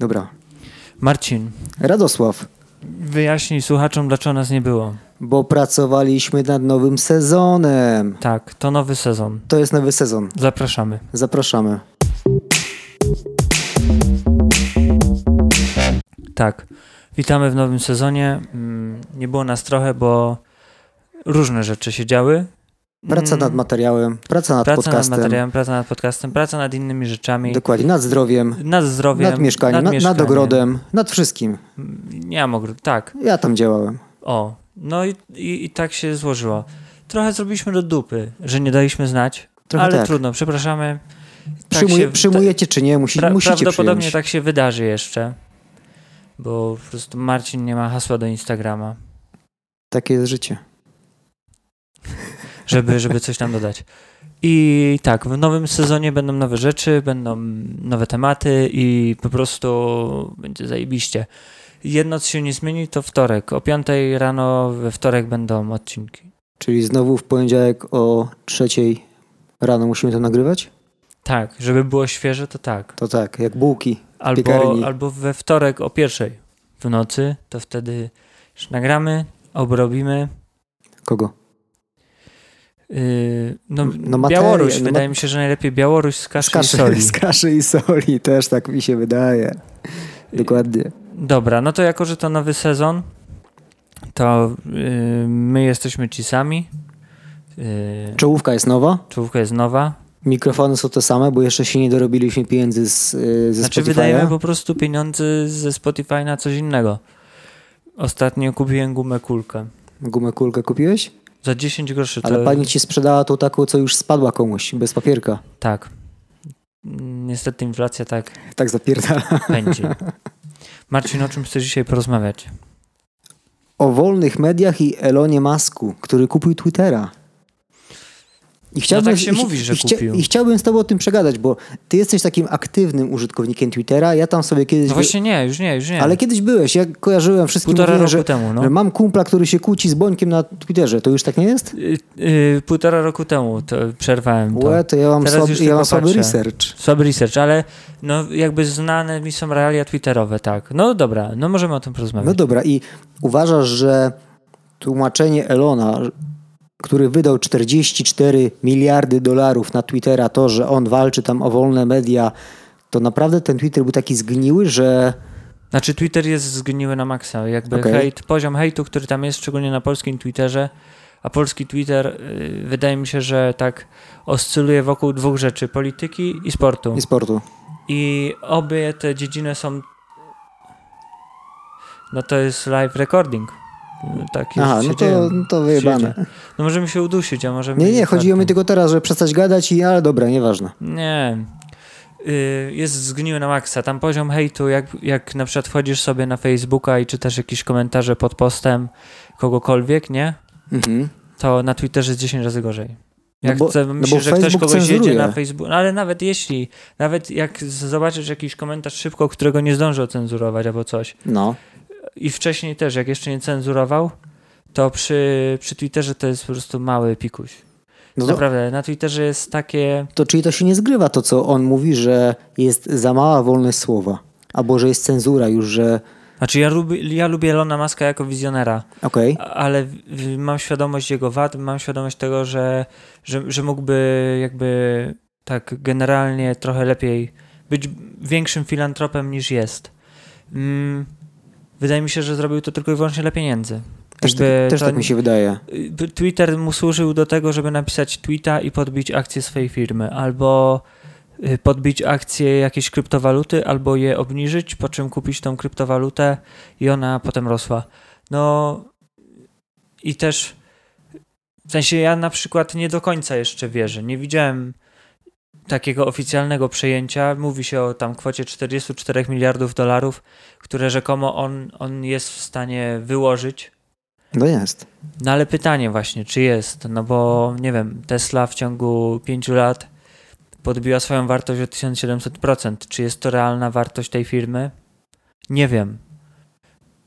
Dobra. Marcin, Radosław, wyjaśnij słuchaczom, dlaczego nas nie było. bo pracowaliśmy nad nowym sezonem. Tak, to nowy sezon. To jest nowy sezon. Zapraszamy. Zapraszamy. Tak, witamy w nowym sezonie. Mm, Nie było nas trochę, bo różne rzeczy się działy. Praca Mm, nad materiałem, praca nad Praca nad podcastem. materiałem, praca nad podcastem, praca nad innymi rzeczami. Dokładnie, nad zdrowiem, nad zdrowiem. nad mieszkaniem, nad, nad mieszkaniem. ogrodem, nad wszystkim. Nie mam ogrodu, tak. Ja tam działałem. O, no i, i, i tak się złożyło. Trochę zrobiliśmy do dupy, że nie daliśmy znać, Trochę ale tak. trudno, przepraszamy. Tak Przyjmuj, się- przyjmujecie czy nie, musi, Pra, musicie prawdopodobnie przyjąć. tak się wydarzy jeszcze, bo po prostu Marcin nie ma hasła do Instagrama, Takie jest życie. Żeby, żeby coś tam dodać. I tak, w nowym sezonie będą nowe rzeczy, będą nowe tematy i po prostu będzie zajebiście. Jedno, co się nie zmieni, to wtorek. O 5 rano we wtorek będą odcinki. Czyli znowu w poniedziałek o trzeciej rano musimy to nagrywać? Tak, żeby było świeże, to tak. To tak, jak bułki. Albo, piekarni. albo we wtorek o pierwszej w nocy, to wtedy już nagramy, obrobimy. Kogo? Yy, no, No materię, Białoruś, no wydaje mi się, że najlepiej Białoruś z kaszy, Z kaszy, i soli. z kaszy i soli, też tak mi się wydaje. Dokładnie. Dobra, no to jako, że to nowy sezon, to yy, my jesteśmy ci sami. Yy, Czołówka jest nowa, czołówka jest nowa. mikrofony są te same, bo jeszcze się nie dorobiliśmy pieniędzy z, y, ze Znaczy Spotify'a. wydajemy po prostu pieniądze ze Spotify na coś innego. Ostatnio kupiłem gumę kulkę. Gumę kulkę kupiłeś? Za 10 groszy. Ale to, pani ci sprzedała tą taką, co już spadła komuś, bez papierka. Tak. Niestety inflacja tak Tak zapierdala. pędzi. Marcin, o czym chcesz dzisiaj porozmawiać? O wolnych mediach i Elonie Masku, który kupił Twittera. I tak się i- mówi, że i, kupił. I chciałbym z tobą o tym przegadać, bo ty jesteś takim aktywnym użytkownikiem Twittera, ja tam sobie kiedyś... No właśnie nie, już nie, już nie. Ale kiedyś byłeś, ja kojarzyłem wszystkim, Półtora mówiłem, roku że, temu, no. że mam kumpla, który się kłóci z Bońkiem na Twitterze. To już tak nie jest? Y, y, półtora roku temu to przerwałem to. Łe, to ja mam, Teraz już ja mam słaby research. Słaby research, ale no jakby znane mi są realia twitterowe, tak. No dobra, no możemy o tym No porozmawiać. dobra, i uważasz, że tłumaczenie Elona, który wydał 44 miliardy dolarów na Twittera, to, że on walczy tam o wolne media, to naprawdę ten Twitter był taki zgniły, że Znaczy Twitter jest zgniły na maksa. Jakby Okej. hejt, poziom hejtu, który tam jest, szczególnie na polskim Twitterze, a polski Twitter y, wydaje mi się, że tak oscyluje wokół dwóch rzeczy, polityki i sportu. i sportu. I obie te dziedziny są. No to jest live recording. Tak jest, Aha, no dzieje. to, no to wyjebane. No możemy się udusić, a możemy. Nie, nie, chodziło mi farta. tylko teraz, że przestać gadać i ale dobra, nieważne. Nie. Y, Jest zgniły na maksa. Tam poziom hejtu, jak, jak na przykład wchodzisz sobie na Facebooka i czytasz jakieś komentarze pod postem kogokolwiek, nie? Mhm. To na Twitterze jest 10 razy gorzej. No Jak bo- chce, no bo że ktoś Facebook kogoś jedzie cenzuruje. na Facebooku, no ale nawet jeśli, nawet jak zobaczysz jakiś komentarz szybko, którego nie zdąży ocenzurować albo coś, No. I wcześniej też, jak jeszcze nie cenzurował, to przy, przy Twitterze to jest po prostu mały pikuś. No to, Naprawdę, na Twitterze jest takie... to czyli to się nie zgrywa to, co on mówi, że jest za mała wolność słowa. Albo że jest cenzura już, że Znaczy ja lubię, ja lubię Elona Muska jako wizjonera, a- ale mam świadomość jego wad, mam świadomość tego, że, że, że mógłby jakby tak generalnie trochę lepiej być większym filantropem niż jest. Mm, wydaje mi się, że zrobił to tylko i wyłącznie dla pieniędzy. też, tak, też tak mi się wydaje. Y, Twitter mu służył do tego, żeby napisać tweeta i podbić akcję swojej firmy, albo y, podbić akcję jakiejś kryptowaluty, albo je obniżyć, po czym kupić tą kryptowalutę i ona potem rosła. No i też w sensie ja na przykład nie do końca jeszcze wierzę. Nie widziałem takiego oficjalnego przejęcia. Mówi się o tam kwocie 44 miliardów dolarów, które rzekomo on, on jest w stanie wyłożyć No jest. no ale pytanie właśnie, czy jest? No bo nie wiem, Tesla w ciągu 5 lat podbiła swoją wartość o 1700%. Czy jest to realna wartość tej firmy? Nie wiem.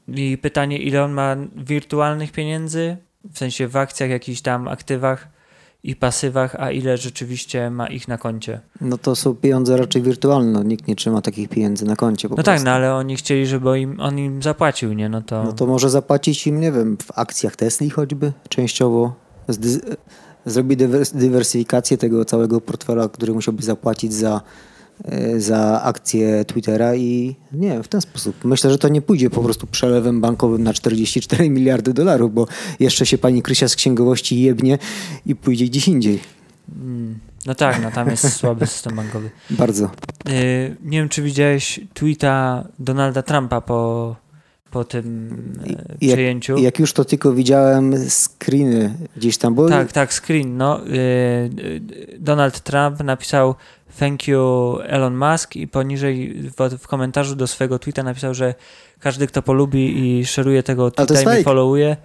I pytanie, ile on ma wirtualnych pieniędzy, w sensie w akcjach, jakichś tam aktywach i pasywach, a ile rzeczywiście ma ich na koncie. No to są pieniądze raczej wirtualne, no, nikt nie trzyma takich pieniędzy na koncie. No prostu. tak, no ale oni chcieli, żeby im, on im zapłacił, nie? No to... No to może zapłacić im, nie wiem, w akcjach Tesli choćby częściowo. Zdy, zrobi dywers, dywersyfikację tego całego portfela, który musiałby zapłacić za, za akcje Twittera i nie wiem, w ten sposób. Myślę, że to nie pójdzie po prostu przelewem bankowym na 44 miliardy dolarów, bo jeszcze się pani Krysia z księgowości jebnie i pójdzie gdzieś indziej. Mm, No tak, no tam jest słaby system bankowy. Bardzo. Yy, nie wiem, czy widziałeś tweeta Donalda Trumpa po, po tym I jak- przejęciu. Jak już to tylko widziałem screeny gdzieś tam, bo Tak, tak, screen. No, yy, Donald Trump napisał thank you Elon Musk i poniżej w, w komentarzu do swojego tweeta napisał, że każdy, kto polubi i szeruje tego tweeta jest i followuje,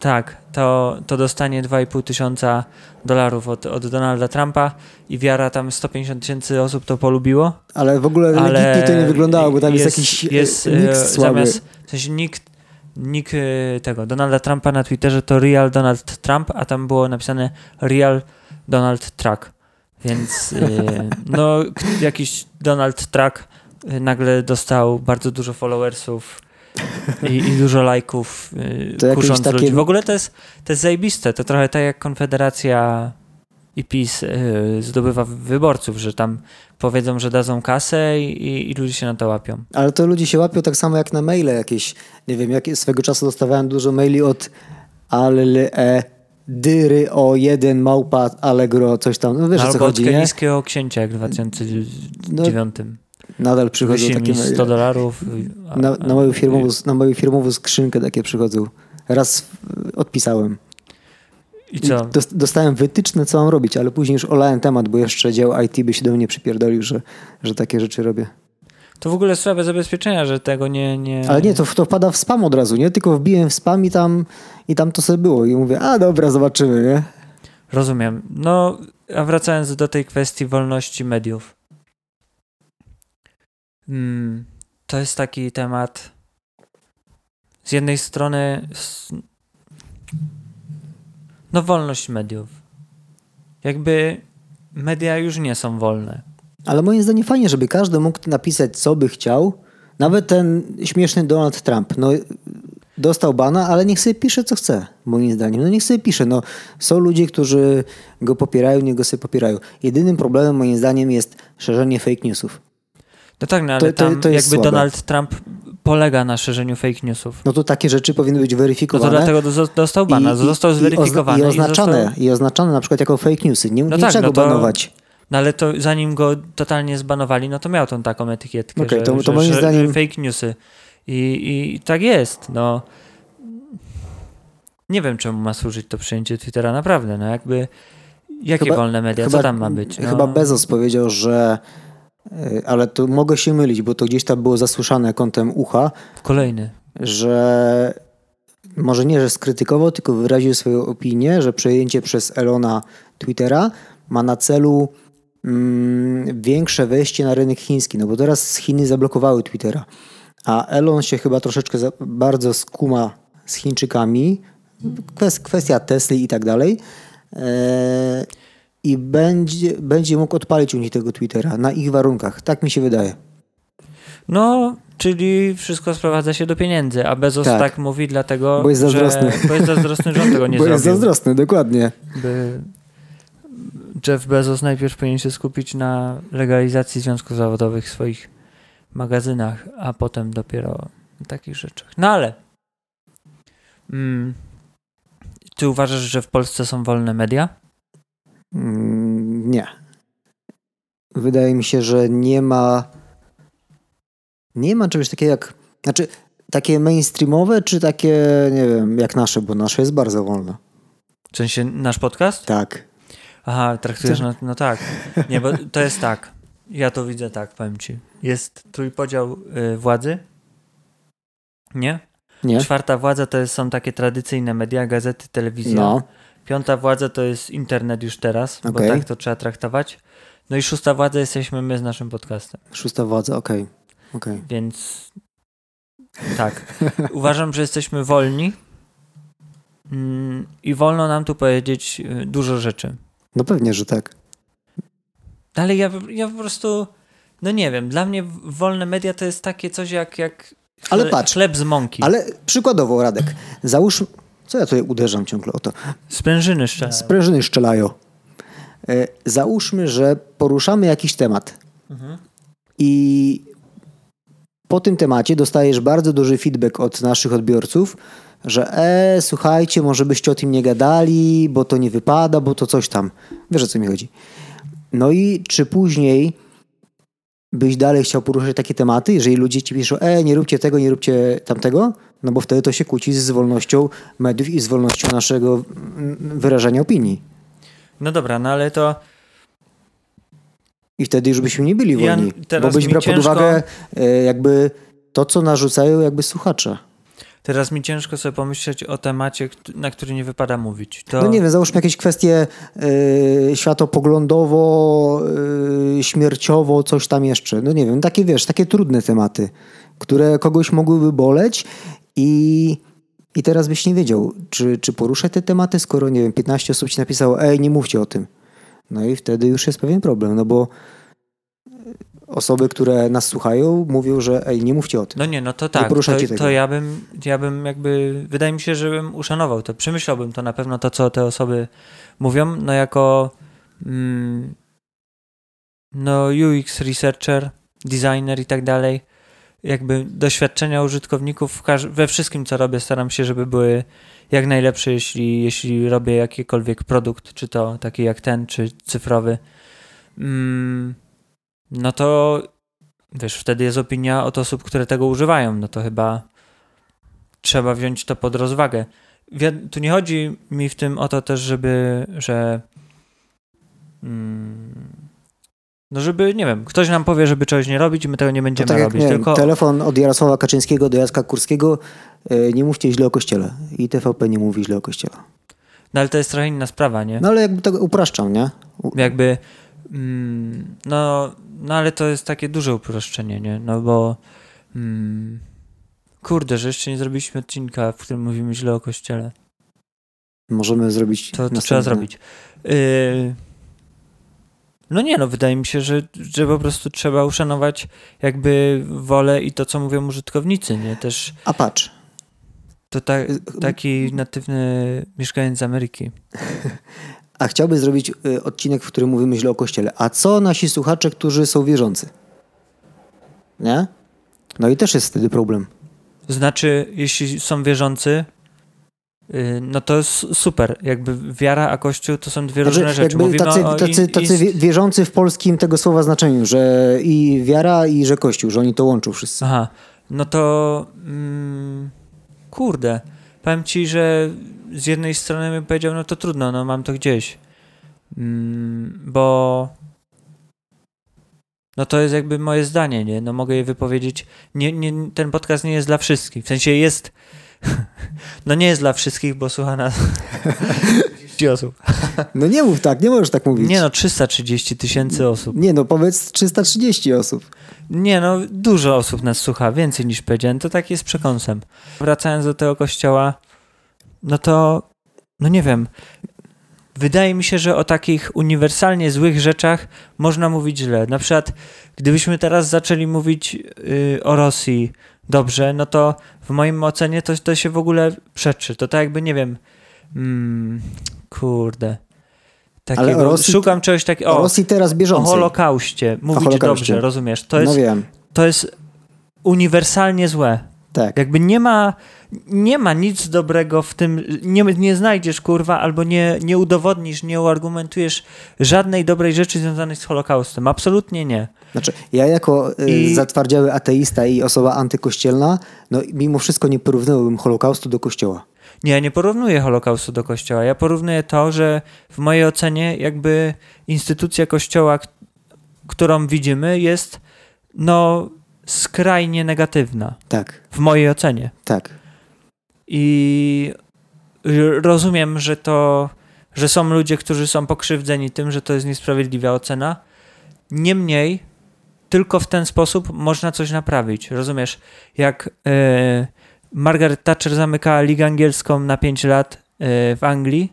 tak, to, to dostanie 2,5 tysiąca dolarów od, od Donalda Trumpa i wiara tam 150 tysięcy osób to polubiło. ale w ogóle ale to nie wyglądało, bo tam jest, jakiś jest, jest, nikt e, słaby. Zamiast, w sensie nikt, nikt e, tego, Donalda Trumpa na Twitterze to Real Donald Trump, a tam było napisane Real Donald Truck. Więc e, no, jakiś Donald Truck e, nagle dostał bardzo dużo followersów i, i dużo lajków, e, To kusząc takie- ludzi. W ogóle to jest, to jest zajebiste. To trochę tak jak Konfederacja i PiS zdobywa wyborców, że tam powiedzą, że dadzą kasę i, i, i ludzie się na to łapią. Ale to ludzie się łapią tak samo jak na maile jakieś. Nie wiem, jak swego czasu dostawałem dużo maili od ale e, dyry o jeden małpa allegro coś tam. No wiesz o co Albo od chodzi, nie? kenijskiego księcia jak w 2009. Nadal przychodzą Wyślij takie mi 100 maile. dolarów. a- Na, na, moją firmową, na moją firmową skrzynkę takie przychodzą. Raz odpisałem. I co? dos- Dostałem wytyczne, co mam robić, ale później już olałem temat, bo jeszcze dział IT by się do mnie przypierdolił, że, że takie rzeczy robię. To w ogóle sprawia zabezpieczenia, że tego nie... nie... Ale nie, to, to wpada w spam od razu, nie? Tylko wbiłem w spam i tam, i tam to sobie było. I mówię, a dobra, zobaczymy, nie? Rozumiem. No, a wracając do tej kwestii wolności mediów. Mm, to jest taki temat. Z jednej strony. No, wolność mediów. Jakby media już nie są wolne. Ale moim zdaniem fajnie, żeby każdy mógł napisać, co by chciał. Nawet ten śmieszny Donald Trump. No, dostał bana, ale niech sobie pisze, co chce, moim zdaniem. No niech sobie pisze. No, są ludzie, którzy go popierają, niech go sobie popierają. Jedynym problemem, moim zdaniem, jest szerzenie fake newsów. No tak, no ale To- to- tam to jest jakby słabe. Donald Trump polega na szerzeniu fake newsów. No to takie rzeczy powinny być No weryfikowane. to dlatego do- dostał bana, został zweryfikowany. I, ozna- i oznaczone, został... i oznaczone na przykład jako fake newsy. Nie, No nie tak, trzeba no to- banować. No ale to zanim go totalnie zbanowali, no to miał tą taką etykietkę, Okej, że, to- to że, moim że, zdaniem- że fake newsy. I, I tak jest, no. Nie wiem, czemu ma służyć to przyjęcie Twittera, naprawdę, no jakby jakie Chyba- wolne media, co tam ma być? No, Chyba Bezos powiedział, że y, ale to mogę się mylić, bo to gdzieś tam było zasłyszane kątem ucha, Kolejny. że może nie, że skrytykował, tylko wyraził swoją opinię, że przejęcie przez Elona Twittera ma na celu mm, większe wejście na rynek chiński, no bo teraz Chiny zablokowały Twittera, a Elon się chyba troszeczkę za, bardzo skuma z Chińczykami, kwest, kwestia Tesli i tak dalej, e, i będzie, będzie mógł odpalić u nich tego Twittera na ich warunkach, tak mi się wydaje. No, czyli wszystko sprowadza się do pieniędzy, a Bezos tak, Tak. mówi dlatego, Bo jest zazdrosny. Że, bo jest zazdrosny, że on tego nie bo zrobił. jest zazdrosny, dokładnie. by Jeff Bezos najpierw powinien się skupić na legalizacji związków zawodowych w swoich magazynach, a potem dopiero na takich rzeczach. No ale mm, ty uważasz, że w Polsce są wolne media? Mm, Nie. Wydaje mi się, że nie ma. Nie ma czegoś takiego jak. Znaczy, takie mainstreamowe, czy takie, nie wiem, jak nasze, bo nasze jest bardzo wolne. W sensie nasz podcast? Tak. Aha, traktujesz na, no tak. Nie, bo to jest tak. Ja to widzę tak, powiem ci. Jest trójpodział y, władzy. Nie? Nie? Czwarta władza to jest, są takie tradycyjne media, gazety, telewizja. No. Piąta władza to jest internet już teraz, bo Okej. tak to trzeba traktować. No i szósta władza jesteśmy my z naszym podcastem. Szósta władza, okej. okej. Więc tak. Uważam, że jesteśmy wolni. mm, i wolno nam tu powiedzieć y, dużo rzeczy. No pewnie, że tak. Ale ja, ja po prostu, no nie wiem, dla mnie wolne media to jest takie coś jak, jak Ale patrz, chleb z mąki. Ale przykładowo, Radek, załóż... Co ja tutaj uderzam ciągle o to? Sprężyny szczere. Sprężyny szczelają. E, Załóżmy, że poruszamy jakiś temat i po tym temacie dostajesz bardzo duży feedback od naszych odbiorców, że e, słuchajcie, może byście o tym nie gadali, bo to nie wypada, bo to coś tam. Wiesz o co mi chodzi. No i czy później byś dalej chciał poruszać takie tematy, jeżeli ludzie ci piszą, e, nie róbcie tego, nie róbcie tamtego? No bo wtedy to się kłóci z wolnością mediów i z wolnością naszego mm, wyrażania opinii. No dobra, no ale to I wtedy już byśmy nie byli Ja wolni. teraz bo byś brał ciężko- pod uwagę e, jakby to, co narzucają jakby słuchacze. Teraz mi ciężko sobie pomyśleć o temacie, na który nie wypada mówić. To... No nie wiem, załóżmy jakieś kwestie e, światopoglądowo, e, śmierciowo, coś tam jeszcze. No nie wiem, takie wiesz, takie trudne tematy, które kogoś mogłyby boleć i, i teraz byś nie wiedział, czy, czy poruszać te tematy, skoro nie wiem, 15 osób ci napisało, ej, nie mówcie o tym. No i wtedy już jest pewien problem, no bo osoby, które nas słuchają, mówią, że ej, nie mówcie o tym. No nie, no to tak. To, to ja bym, ja bym jakby, wydaje mi się, że bym uszanował to. Przemyślałbym to na pewno, to co te osoby mówią, no jako mm, no UX researcher, designer i tak dalej. Jakby doświadczenia użytkowników we wszystkim, co robię, staram się, żeby były jak najlepsze, jeśli, jeśli robię jakikolwiek produkt, czy to taki jak ten, czy cyfrowy. Mm, no to wiesz, wtedy jest opinia od osób, które tego używają. No to chyba trzeba wziąć to pod rozwagę. Tu nie chodzi mi w tym o to też, żeby, że mm, no żeby, nie wiem, ktoś nam powie, żeby czegoś nie robić my tego nie To będziemy tak jak robić, tylko telefon od Jarosława Kaczyńskiego do Jacka Kurskiego, e, nie mówcie źle o kościele. I TVP nie mówi źle o kościele. no ale to jest trochę inna sprawa, nie? No ale jakby tego upraszczam, nie? U- Jakby mm, no, no ale to jest takie duże uproszczenie, nie? No bo mm, kurde, że jeszcze nie zrobiliśmy odcinka, w którym mówimy źle o kościele. Możemy zrobić. To, to następne. trzeba zrobić. Yy, no nie, no wydaje mi się, że, że po prostu trzeba uszanować jakby wolę i to, co mówią użytkownicy, nie? Też A patrz, to ta, taki natywny mieszkaniec z Ameryki. a chciałby zrobić y, odcinek, w którym mówimy źle o kościele. A co nasi słuchacze, którzy są wierzący? Nie? No i też jest wtedy problem. Znaczy, jeśli są wierzący, yy, no to jest super. Jakby wiara a kościół to są dwie różne rzeczy. Znaczy, Mówimy tacy, o tacy, tacy wie- wierzący w polskim tego słowa znaczeniu, że i wiara, i że kościół, że oni to łączą wszyscy. Aha, no to mm, kurde, powiem ci, że z jednej strony bym powiedział, no to trudno, no mam to gdzieś, mm, bo no to jest jakby moje zdanie, nie? No mogę je wypowiedzieć. Nie, nie, ten podcast nie jest dla wszystkich, w sensie jest, no nie jest dla wszystkich, bo słucha nas 30 osób. No nie mów tak, nie możesz tak mówić. Nie no, 330 tysięcy osób. Nie no, powiedz 330 osób. Nie no, dużo osób nas słucha, więcej niż powiedziałem, to tak jest przekąsem. Wracając do tego kościoła, no to, no nie wiem, wydaje mi się, że o takich uniwersalnie złych rzeczach można mówić źle. Na przykład, gdybyśmy teraz zaczęli mówić yy, o Rosji dobrze, no to w moim ocenie to, to się w ogóle przeczy. To tak jakby, nie wiem, mm, kurde. Takiego, o Rosji- szukam czegoś takiego. O O, Rosji teraz o bieżącej. Holokauście. Mówić Holokauście. dobrze, rozumiesz? To jest, No wiem, to jest uniwersalnie złe. tak. Jakby nie ma, nie ma nic dobrego w tym, nie, nie znajdziesz kurwa, albo nie, nie udowodnisz, nie uargumentujesz żadnej dobrej rzeczy związanej z Holokaustem. Absolutnie nie. Znaczy, ja jako y, I- zatwardziały ateista i osoba antykościelna, no mimo wszystko nie porównałbym Holokaustu do kościoła. Nie, ja nie porównuję Holokaustu do Kościoła. Ja porównuję to, że w mojej ocenie jakby instytucja Kościoła, którą widzimy, jest no skrajnie negatywna. Tak, W mojej ocenie. tak. I rozumiem, że to, że są ludzie, którzy są pokrzywdzeni tym, że to jest niesprawiedliwa ocena. Niemniej, tylko w ten sposób można coś naprawić. Rozumiesz? Jak e, Margaret Thatcher zamykała ligę angielską na 5 lat w Anglii,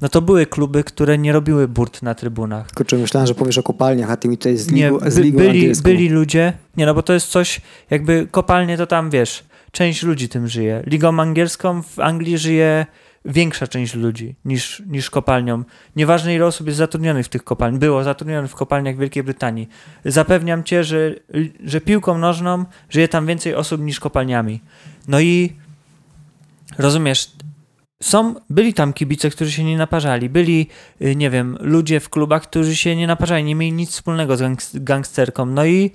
no to były kluby, które nie robiły burt na trybunach. Kurczę, myślałem, że powiesz o kopalniach, a ty mi tutaj z Nie, ligą, z ligą byli, angielską. byli ludzie, nie no bo to jest coś, jakby kopalnie to tam, wiesz, część ludzi tym żyje. Ligą angielską w Anglii żyje większa część ludzi niż, niż kopalnią. Nieważne ile osób jest zatrudnionych w tych kopalniach, było zatrudnionych w kopalniach Wielkiej Brytanii. Zapewniam cię, że, że piłką nożną żyje tam więcej osób niż kopalniami. No i rozumiesz, są, byli tam kibice, którzy się nie naparzali, byli, y, nie wiem, ludzie w klubach, którzy się nie naparzali, nie mieli nic wspólnego z gangst- gangsterką, no i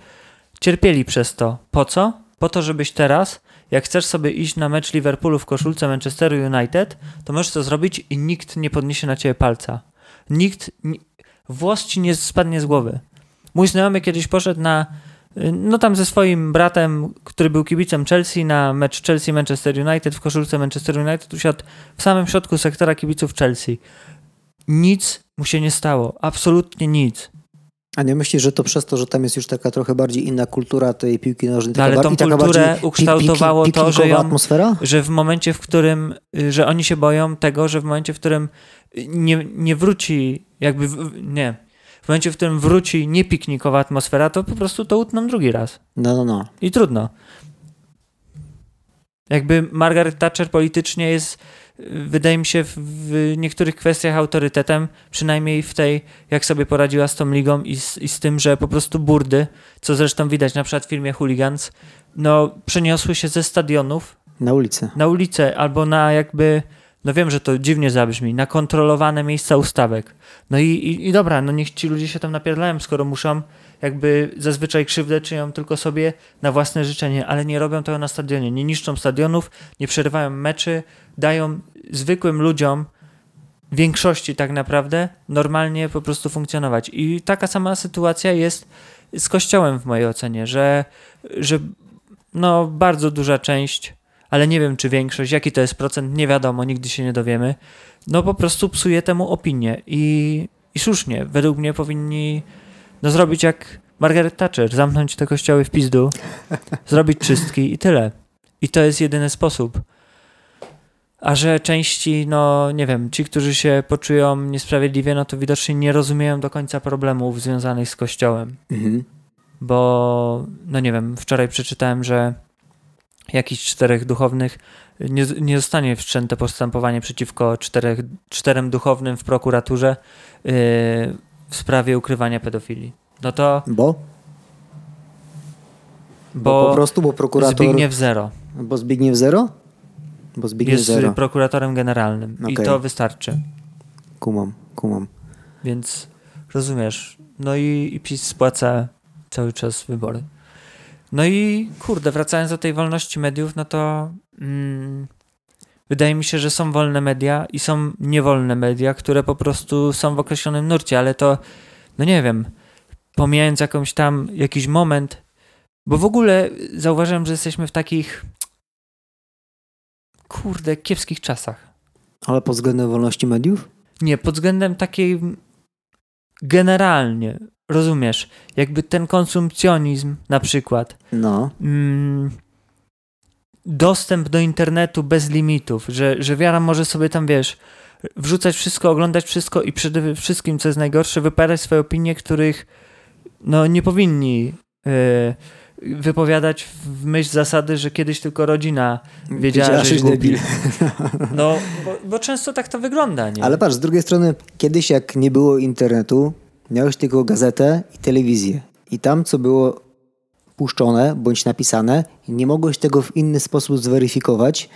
cierpieli przez to. Po co? Po to, żebyś teraz, jak chcesz sobie iść na mecz Liverpoolu w koszulce Manchesteru United, to możesz to zrobić i nikt nie podniesie na ciebie palca. Nikt, ni- włos ci nie spadnie z głowy. Mój znajomy kiedyś poszedł na, no tam ze swoim bratem, który był kibicem Chelsea, na mecz Chelsea-Manchester United w koszulce Manchester United, usiadł w samym środku sektora kibiców Chelsea. Nic mu się nie stało. Absolutnie nic. A nie myślisz, że to przez to, że tam jest już taka trochę bardziej inna kultura tej piłki nożnej? No, ale tą taka kulturę ukształtowało pik- to, że ją- atmosfera? Że w momencie, w którym, że oni się boją tego, że w momencie, w którym nie, nie wróci, jakby, nie, w momencie, w którym wróci niepiknikowa atmosfera, to po prostu to utną drugi raz. No, no, no. I trudno. Jakby Margaret Thatcher politycznie jest, wydaje mi się, w, niektórych kwestiach autorytetem, przynajmniej w tej, jak sobie poradziła z tą ligą i z, i z tym, że po prostu burdy, co zresztą widać na przykład w filmie Hooligans, no przeniosły się ze stadionów Na ulicy. na ulicę albo na jakby, no wiem, że to dziwnie zabrzmi, na kontrolowane miejsca ustawek. No i, i, i dobra, no niech ci ludzie się tam napierdlają, skoro muszą jakby zazwyczaj krzywdę czynią tylko sobie na własne życzenie, ale nie robią tego na stadionie, nie niszczą stadionów, nie przerywają meczy, dają zwykłym ludziom większości tak naprawdę normalnie po prostu funkcjonować. I taka sama sytuacja jest z kościołem w mojej ocenie, że, że no bardzo duża część, ale nie wiem czy większość, jaki to jest procent, nie wiadomo, nigdy się nie dowiemy, no po prostu psuje temu opinię i, i słusznie, według mnie powinni no zrobić jak Margaret Thatcher, zamknąć te kościoły w pizdu, zrobić czystki i tyle. I to jest jedyny sposób. A że części, no nie wiem, ci, którzy się poczują niesprawiedliwie, no to widocznie nie rozumieją do końca problemów związanych z kościołem Mhm. bo no nie wiem, wczoraj przeczytałem, że jakiś czterech duchownych nie, nie zostanie wszczęte postępowanie przeciwko czterech, czterem duchownym w prokuraturze yy, w sprawie ukrywania pedofilii. No to Bo? bo, po prostu, bo prokurator... Zbigniew Zero Bo Zbigniew Zero? Bo Zbigniew jest Zero. prokuratorem generalnym i Okej. to wystarczy. Kumam, kumam. Więc rozumiesz. No i, i PiS spłaca cały czas wybory. No i kurde, wracając do tej wolności mediów, no to mm, wydaje mi się, że są wolne media i są niewolne media, które po prostu są w określonym nurcie, ale to, no nie wiem, pomijając jakąś tam, jakiś moment, bo w ogóle zauważyłem, że jesteśmy w takich kurde, kiepskich czasach. Ale pod względem wolności mediów? Nie, pod względem takiej generalnie, rozumiesz, jakby ten konsumpcjonizm na przykład, No. mm, dostęp do internetu bez limitów, że, że wiara może sobie tam, wiesz, wrzucać wszystko, oglądać wszystko i przede wszystkim, co jest najgorsze, wypowiadać swoje opinie, których no nie powinni e, wypowiadać w myśl zasady, że kiedyś tylko rodzina wiedziała, Wiedziała, że jest debil. No, bo, bo często tak to wygląda, nie? Ale patrz, z drugiej strony, kiedyś jak nie było internetu, miałeś tylko gazetę i telewizję. I tam, co było puszczone bądź napisane, nie mogłeś tego w inny sposób zweryfikować,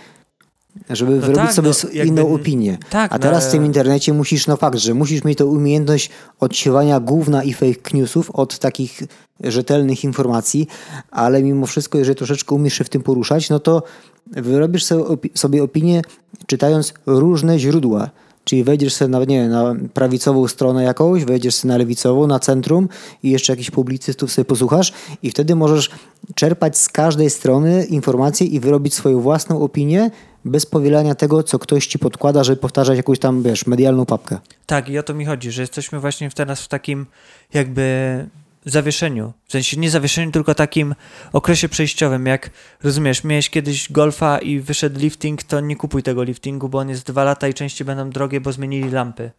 żeby wyrobić tak, sobie no, s- jakby- inną opinię. tak, A no, teraz w tym ale- internecie musisz, no fakt, że musisz mieć tą umiejętność odsiewania gówna i fake newsów od takich rzetelnych informacji, ale mimo wszystko, jeżeli troszeczkę umiesz się w tym poruszać, no to wyrobisz sobie, opi- sobie opinię czytając różne źródła. Czyli wejdziesz sobie na, nie na prawicową stronę jakąś, wejdziesz sobie na lewicową, na centrum i jeszcze jakichś publicystów sobie posłuchasz i wtedy możesz czerpać z każdej strony informacje i wyrobić swoją własną opinię bez powielania tego, co ktoś ci podkłada, żeby powtarzać jakąś tam, wiesz, medialną papkę. Tak, i o to mi chodzi, że jesteśmy właśnie teraz w takim jakby zawieszeniu. W sensie nie zawieszeniu, tylko takim okresie przejściowym. Jak rozumiesz, miałeś kiedyś golfa i wyszedł lifting, to nie kupuj tego liftingu, bo on jest dwa lata i częściej będą drogie, bo zmienili lampy.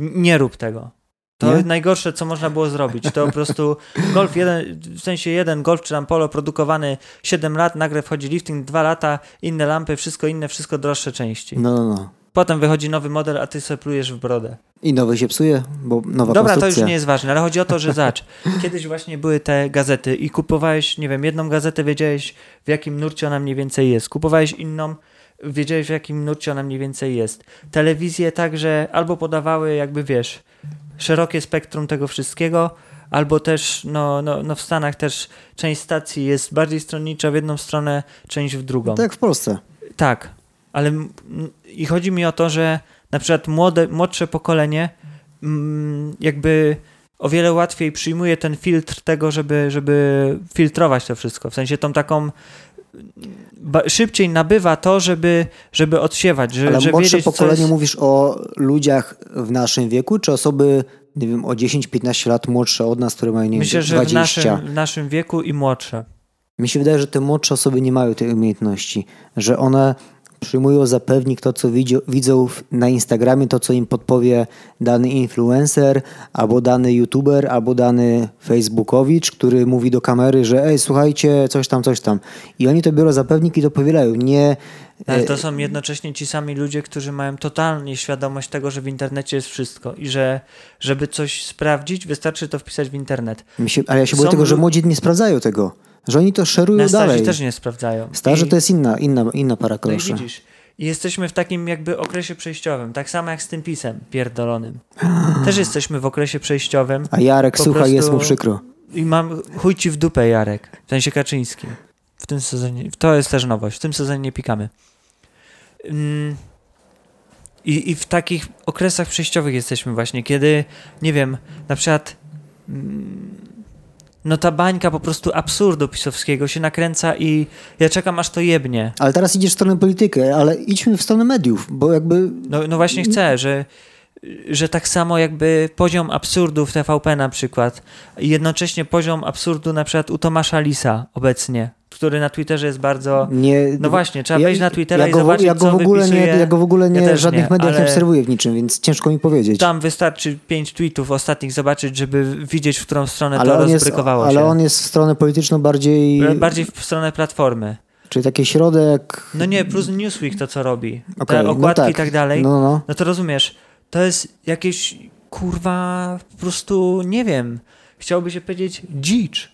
N- nie rób tego. To Nie? najgorsze, co można było zrobić. To po prostu golf jeden, w sensie jeden golf czy tam polo produkowany 7 lat, nagle wchodzi lifting 2 lata, inne lampy, wszystko inne, wszystko droższe części. No, no, no. Potem wychodzi nowy model, a ty sobie plujesz w brodę. I nowy się psuje, bo nowa Dobra, to już nie jest ważne, ale chodzi o to, że zacz. Kiedyś właśnie były te gazety i kupowałeś, nie wiem, jedną gazetę, wiedziałeś w jakim nurcie ona mniej więcej jest. Kupowałeś inną, wiedziałeś w jakim nurcie ona mniej więcej jest. Telewizje także albo podawały jakby, wiesz, szerokie spektrum tego wszystkiego, albo też, no, no, no w Stanach też część stacji jest bardziej stronnicza w jedną stronę, część w drugą. Tak jak w Polsce. Tak, ale i chodzi mi o to, że na przykład młode, młodsze pokolenie jakby o wiele łatwiej przyjmuje ten filtr tego, żeby, żeby filtrować to wszystko. W sensie tą taką szybciej nabywa to, żeby, żeby odsiewać, że, Ale że młodsze wiedzieć, pokolenie jest... mówisz o ludziach w naszym wieku, czy osoby, nie wiem, o 10-15 lat młodsze od nas, które mają, nie Myślę, wiem, że 20? w naszym, w naszym wieku i młodsze. Mi się wydaje, że te młodsze osoby nie mają tej umiejętności, że one przyjmują za pewnik to, co widzą, na Instagramie, to, co im podpowie dany influencer, albo dany youtuber, albo dany facebookowicz, który mówi do kamery, że ej, słuchajcie, coś tam, coś tam. I oni to biorą za pewnik i to powielają. Nie, Ale e, to są jednocześnie ci sami ludzie, którzy mają totalnie świadomość tego, że w internecie jest wszystko i że żeby coś sprawdzić, wystarczy to wpisać w internet. ale ja się boję Są tego, że młodzi nie sprawdzają tego. Że oni to szerują Na starzy dalej. też nie sprawdzają. Starzy I, to jest inna, inna, inna para No i widzisz, i jesteśmy w takim jakby okresie przejściowym, tak samo jak z tym pisem pierdolonym. Też jesteśmy w okresie przejściowym A Jarek, Po słuchaj, prostu- jest mu przykro. i mam chuj ci w dupę, Jarek, w sensie Kaczyński. W tym sezonie, to jest też nowość, w tym sezonie nie pikamy. Mm. I, I w takich okresach przejściowych jesteśmy właśnie, kiedy, nie wiem, na przykład mm, no ta bańka po prostu absurdu pisowskiego się nakręca i ja czekam aż to jebnie. Ale teraz idziesz w stronę politykę, ale idźmy w stronę mediów, bo jakby No, no właśnie chcę, że, że tak samo jakby poziom absurdu w TVP na przykład i jednocześnie poziom absurdu na przykład u Tomasza Lisa obecnie, który na Twitterze jest bardzo... nie... No właśnie, trzeba ja- wejść na Twittera ja i go, w- zobaczyć, ja go w ogóle nie, wypisuje. Ja go w ogóle nie, Ja żadnych nie, mediach nie obserwuję w niczym, więc ciężko mi powiedzieć. Tam wystarczy pięć tweetów ostatnich zobaczyć, żeby widzieć, w którą stronę ale to on, jest, rozbrykowało ale się. on jest w stronę polityczną bardziej... Bardziej w stronę Platformy. Czyli taki środek... No nie, plus Newsweek to, co robi. Okej, Te no okładki tak. i tak dalej. No, no. No to rozumiesz, to jest jakieś kurwa po prostu, nie wiem, chciałoby się powiedzieć dzicz.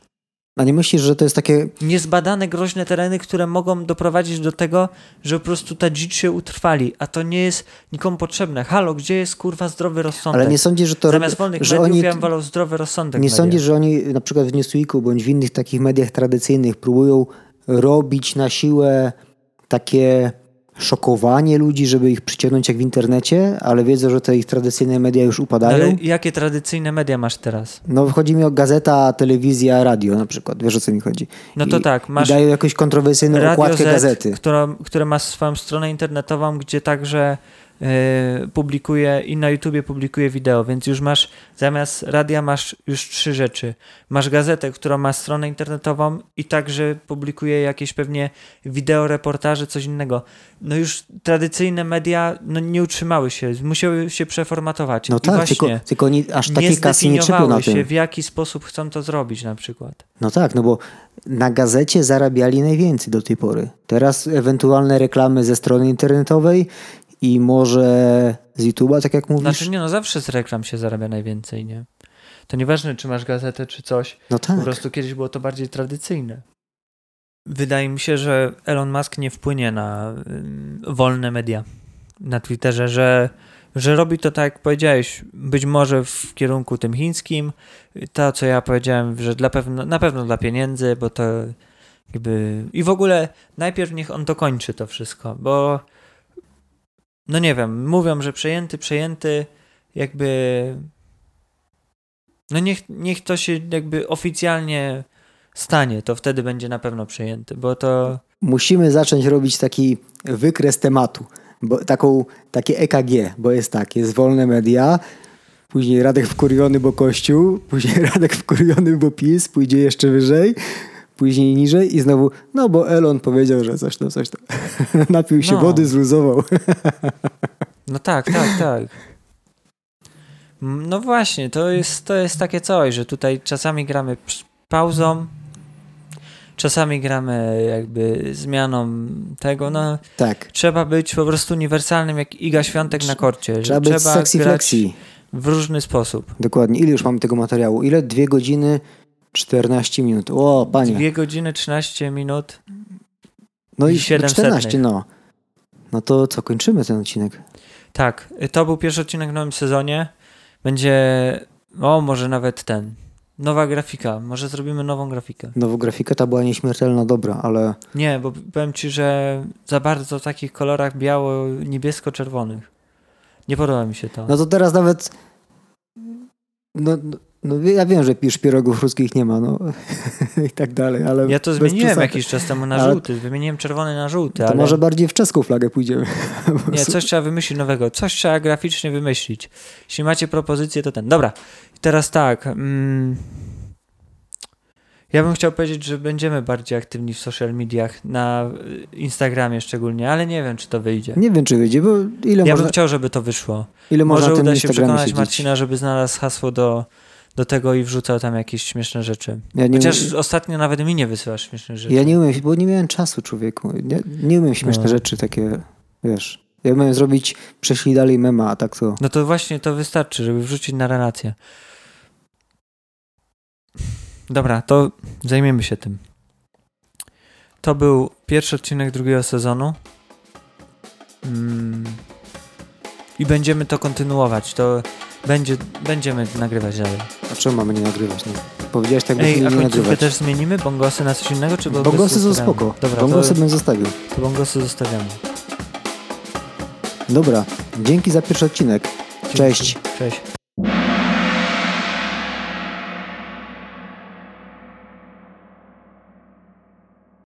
A nie myślisz, że to jest takie... Niezbadane, groźne tereny, które mogą doprowadzić do tego, że po prostu ta dzicz się utrwali, a to nie jest nikomu potrzebne. Halo, gdzie jest kurwa zdrowy rozsądek? Ale nie sądzisz, że to... Zamiast wolnych że mediów oni... ja bym wolał zdrowy rozsądek. Nie sądzisz, że oni na przykład w Newsweeku bądź w innych takich mediach tradycyjnych próbują robić na siłę takie szokowanie ludzi, żeby ich przyciągnąć jak w internecie, ale wiedzą, że te ich tradycyjne media już upadają? ale jakie tradycyjne media masz teraz? No chodzi mi o gazeta, telewizja, radio na przykład. Wiesz o co mi chodzi? No to I, tak, I masz dają jakąś kontrowersyjną Radio okładkę Z, gazety. Która, które ma swoją stronę internetową, gdzie także publikuje i na YouTubie publikuje wideo, więc już masz zamiast radia masz już trzy rzeczy. Masz gazetę, która ma stronę internetową i także publikuje jakieś pewnie wideo, reportaże, coś innego. No już tradycyjne media no, nie utrzymały się, musiały się przeformatować. No I tak, tylko, tylko oni aż nie takiej kasy nie trzepią na się, tym. w jaki sposób chcą to zrobić na przykład. No tak, no bo na gazecie zarabiali najwięcej do tej pory. Teraz ewentualne reklamy ze strony internetowej i może z YouTube'a, tak jak mówisz. Znaczy nie, no zawsze z reklam się zarabia najwięcej, nie? To nieważne, czy masz gazetę, czy coś. no tak. Po prostu kiedyś było to bardziej tradycyjne. Wydaje mi się, że Elon Musk nie wpłynie na wolne media na Twitterze, że, że robi to tak, jak powiedziałeś, być może w kierunku tym chińskim. To, co ja powiedziałem, że dla pewno, na pewno dla pieniędzy, bo to jakby... I w ogóle najpierw niech on dokończy to wszystko, bo no nie wiem, mówią, że przejęty, przejęty, jakby no niech, niech to się jakby oficjalnie stanie, to wtedy będzie na pewno przejęty, bo to Musimy zacząć robić taki wykres tematu. Bo taką, takie EKG, bo jest tak, jest wolne media, później Radek wkurwiony, bo Kościół, później Radek wkurwiony, bo PiS, pójdzie jeszcze wyżej, później niżej i znowu, no bo Elon powiedział, że coś tam, coś tam. Napił się No. wody, zluzował. No tak, tak, tak. No właśnie, to jest, to jest takie coś, że tutaj czasami gramy pauzą, czasami gramy jakby zmianą tego, no Tak. trzeba być po prostu uniwersalnym jak Iga Świątek na korcie. Trzeba być sexy grać flexi. w różny sposób. Dokładnie. Ile już mamy tego materiału? Ile? Dwie godziny 14 minut. O, panie. Dwie godziny 13 minut. no i i siedem 14, setnych. no. No to co, kończymy ten odcinek? Tak, to był pierwszy odcinek w nowym sezonie. Będzie, o może nawet ten, nowa grafika. Może zrobimy nową grafikę. Nową grafikę ta była nieśmiertelna dobra, ale Nie, bo powiem ci, że za bardzo w takich kolorach biało-niebiesko-czerwonych. Nie podoba mi się to. no to teraz nawet no, no, ja wiem, że pisz pierogów ruskich nie ma, no i tak dalej, ale ja to zmieniłem przesady. jakiś czas temu na Ale- żółty. Wymieniłem czerwony na żółty, To ale może bardziej w czeską flagę pójdziemy. nie, coś trzeba wymyślić nowego. Coś trzeba graficznie wymyślić. Jeśli macie propozycję, to ten. Dobra, teraz tak. Mm, ja bym chciał powiedzieć, że będziemy bardziej aktywni w social mediach, na Instagramie szczególnie, ale nie wiem, czy to wyjdzie. Nie wiem, czy wyjdzie, bo ile Ja można, bym chciał, żeby to wyszło. ile Może uda się przekonać siedzieć. Marcina, żeby znalazł hasło do, do tego i wrzucał tam jakieś śmieszne rzeczy. Ja Chociaż ostatnio nawet mi nie wysyłasz śmiesznych rzeczy. ja nie umiem, bo nie miałem czasu, człowieku. Nie, nie umiem śmieszne No. rzeczy takie, wiesz. Ja miałem zrobić, przeszli dalej mema, a tak to... No to właśnie to wystarczy, żeby wrzucić na relację. Dobra, to zajmiemy się tym. To był pierwszy odcinek drugiego sezonu. Mm. I będziemy to kontynuować. To będzie, będziemy nagrywać dalej. A czemu mamy nie nagrywać? No? Powiedziałeś tak, Ej, byśmy a nie końcówkę nagrywać. też zmienimy? Bongosy na coś innego? Czy Bongosy są zostawiamy? spoko. Dobra, Bongosy to, bym zostawił. to bongosy zostawiamy. Dobra, dzięki za pierwszy odcinek. Cześć. Cześć.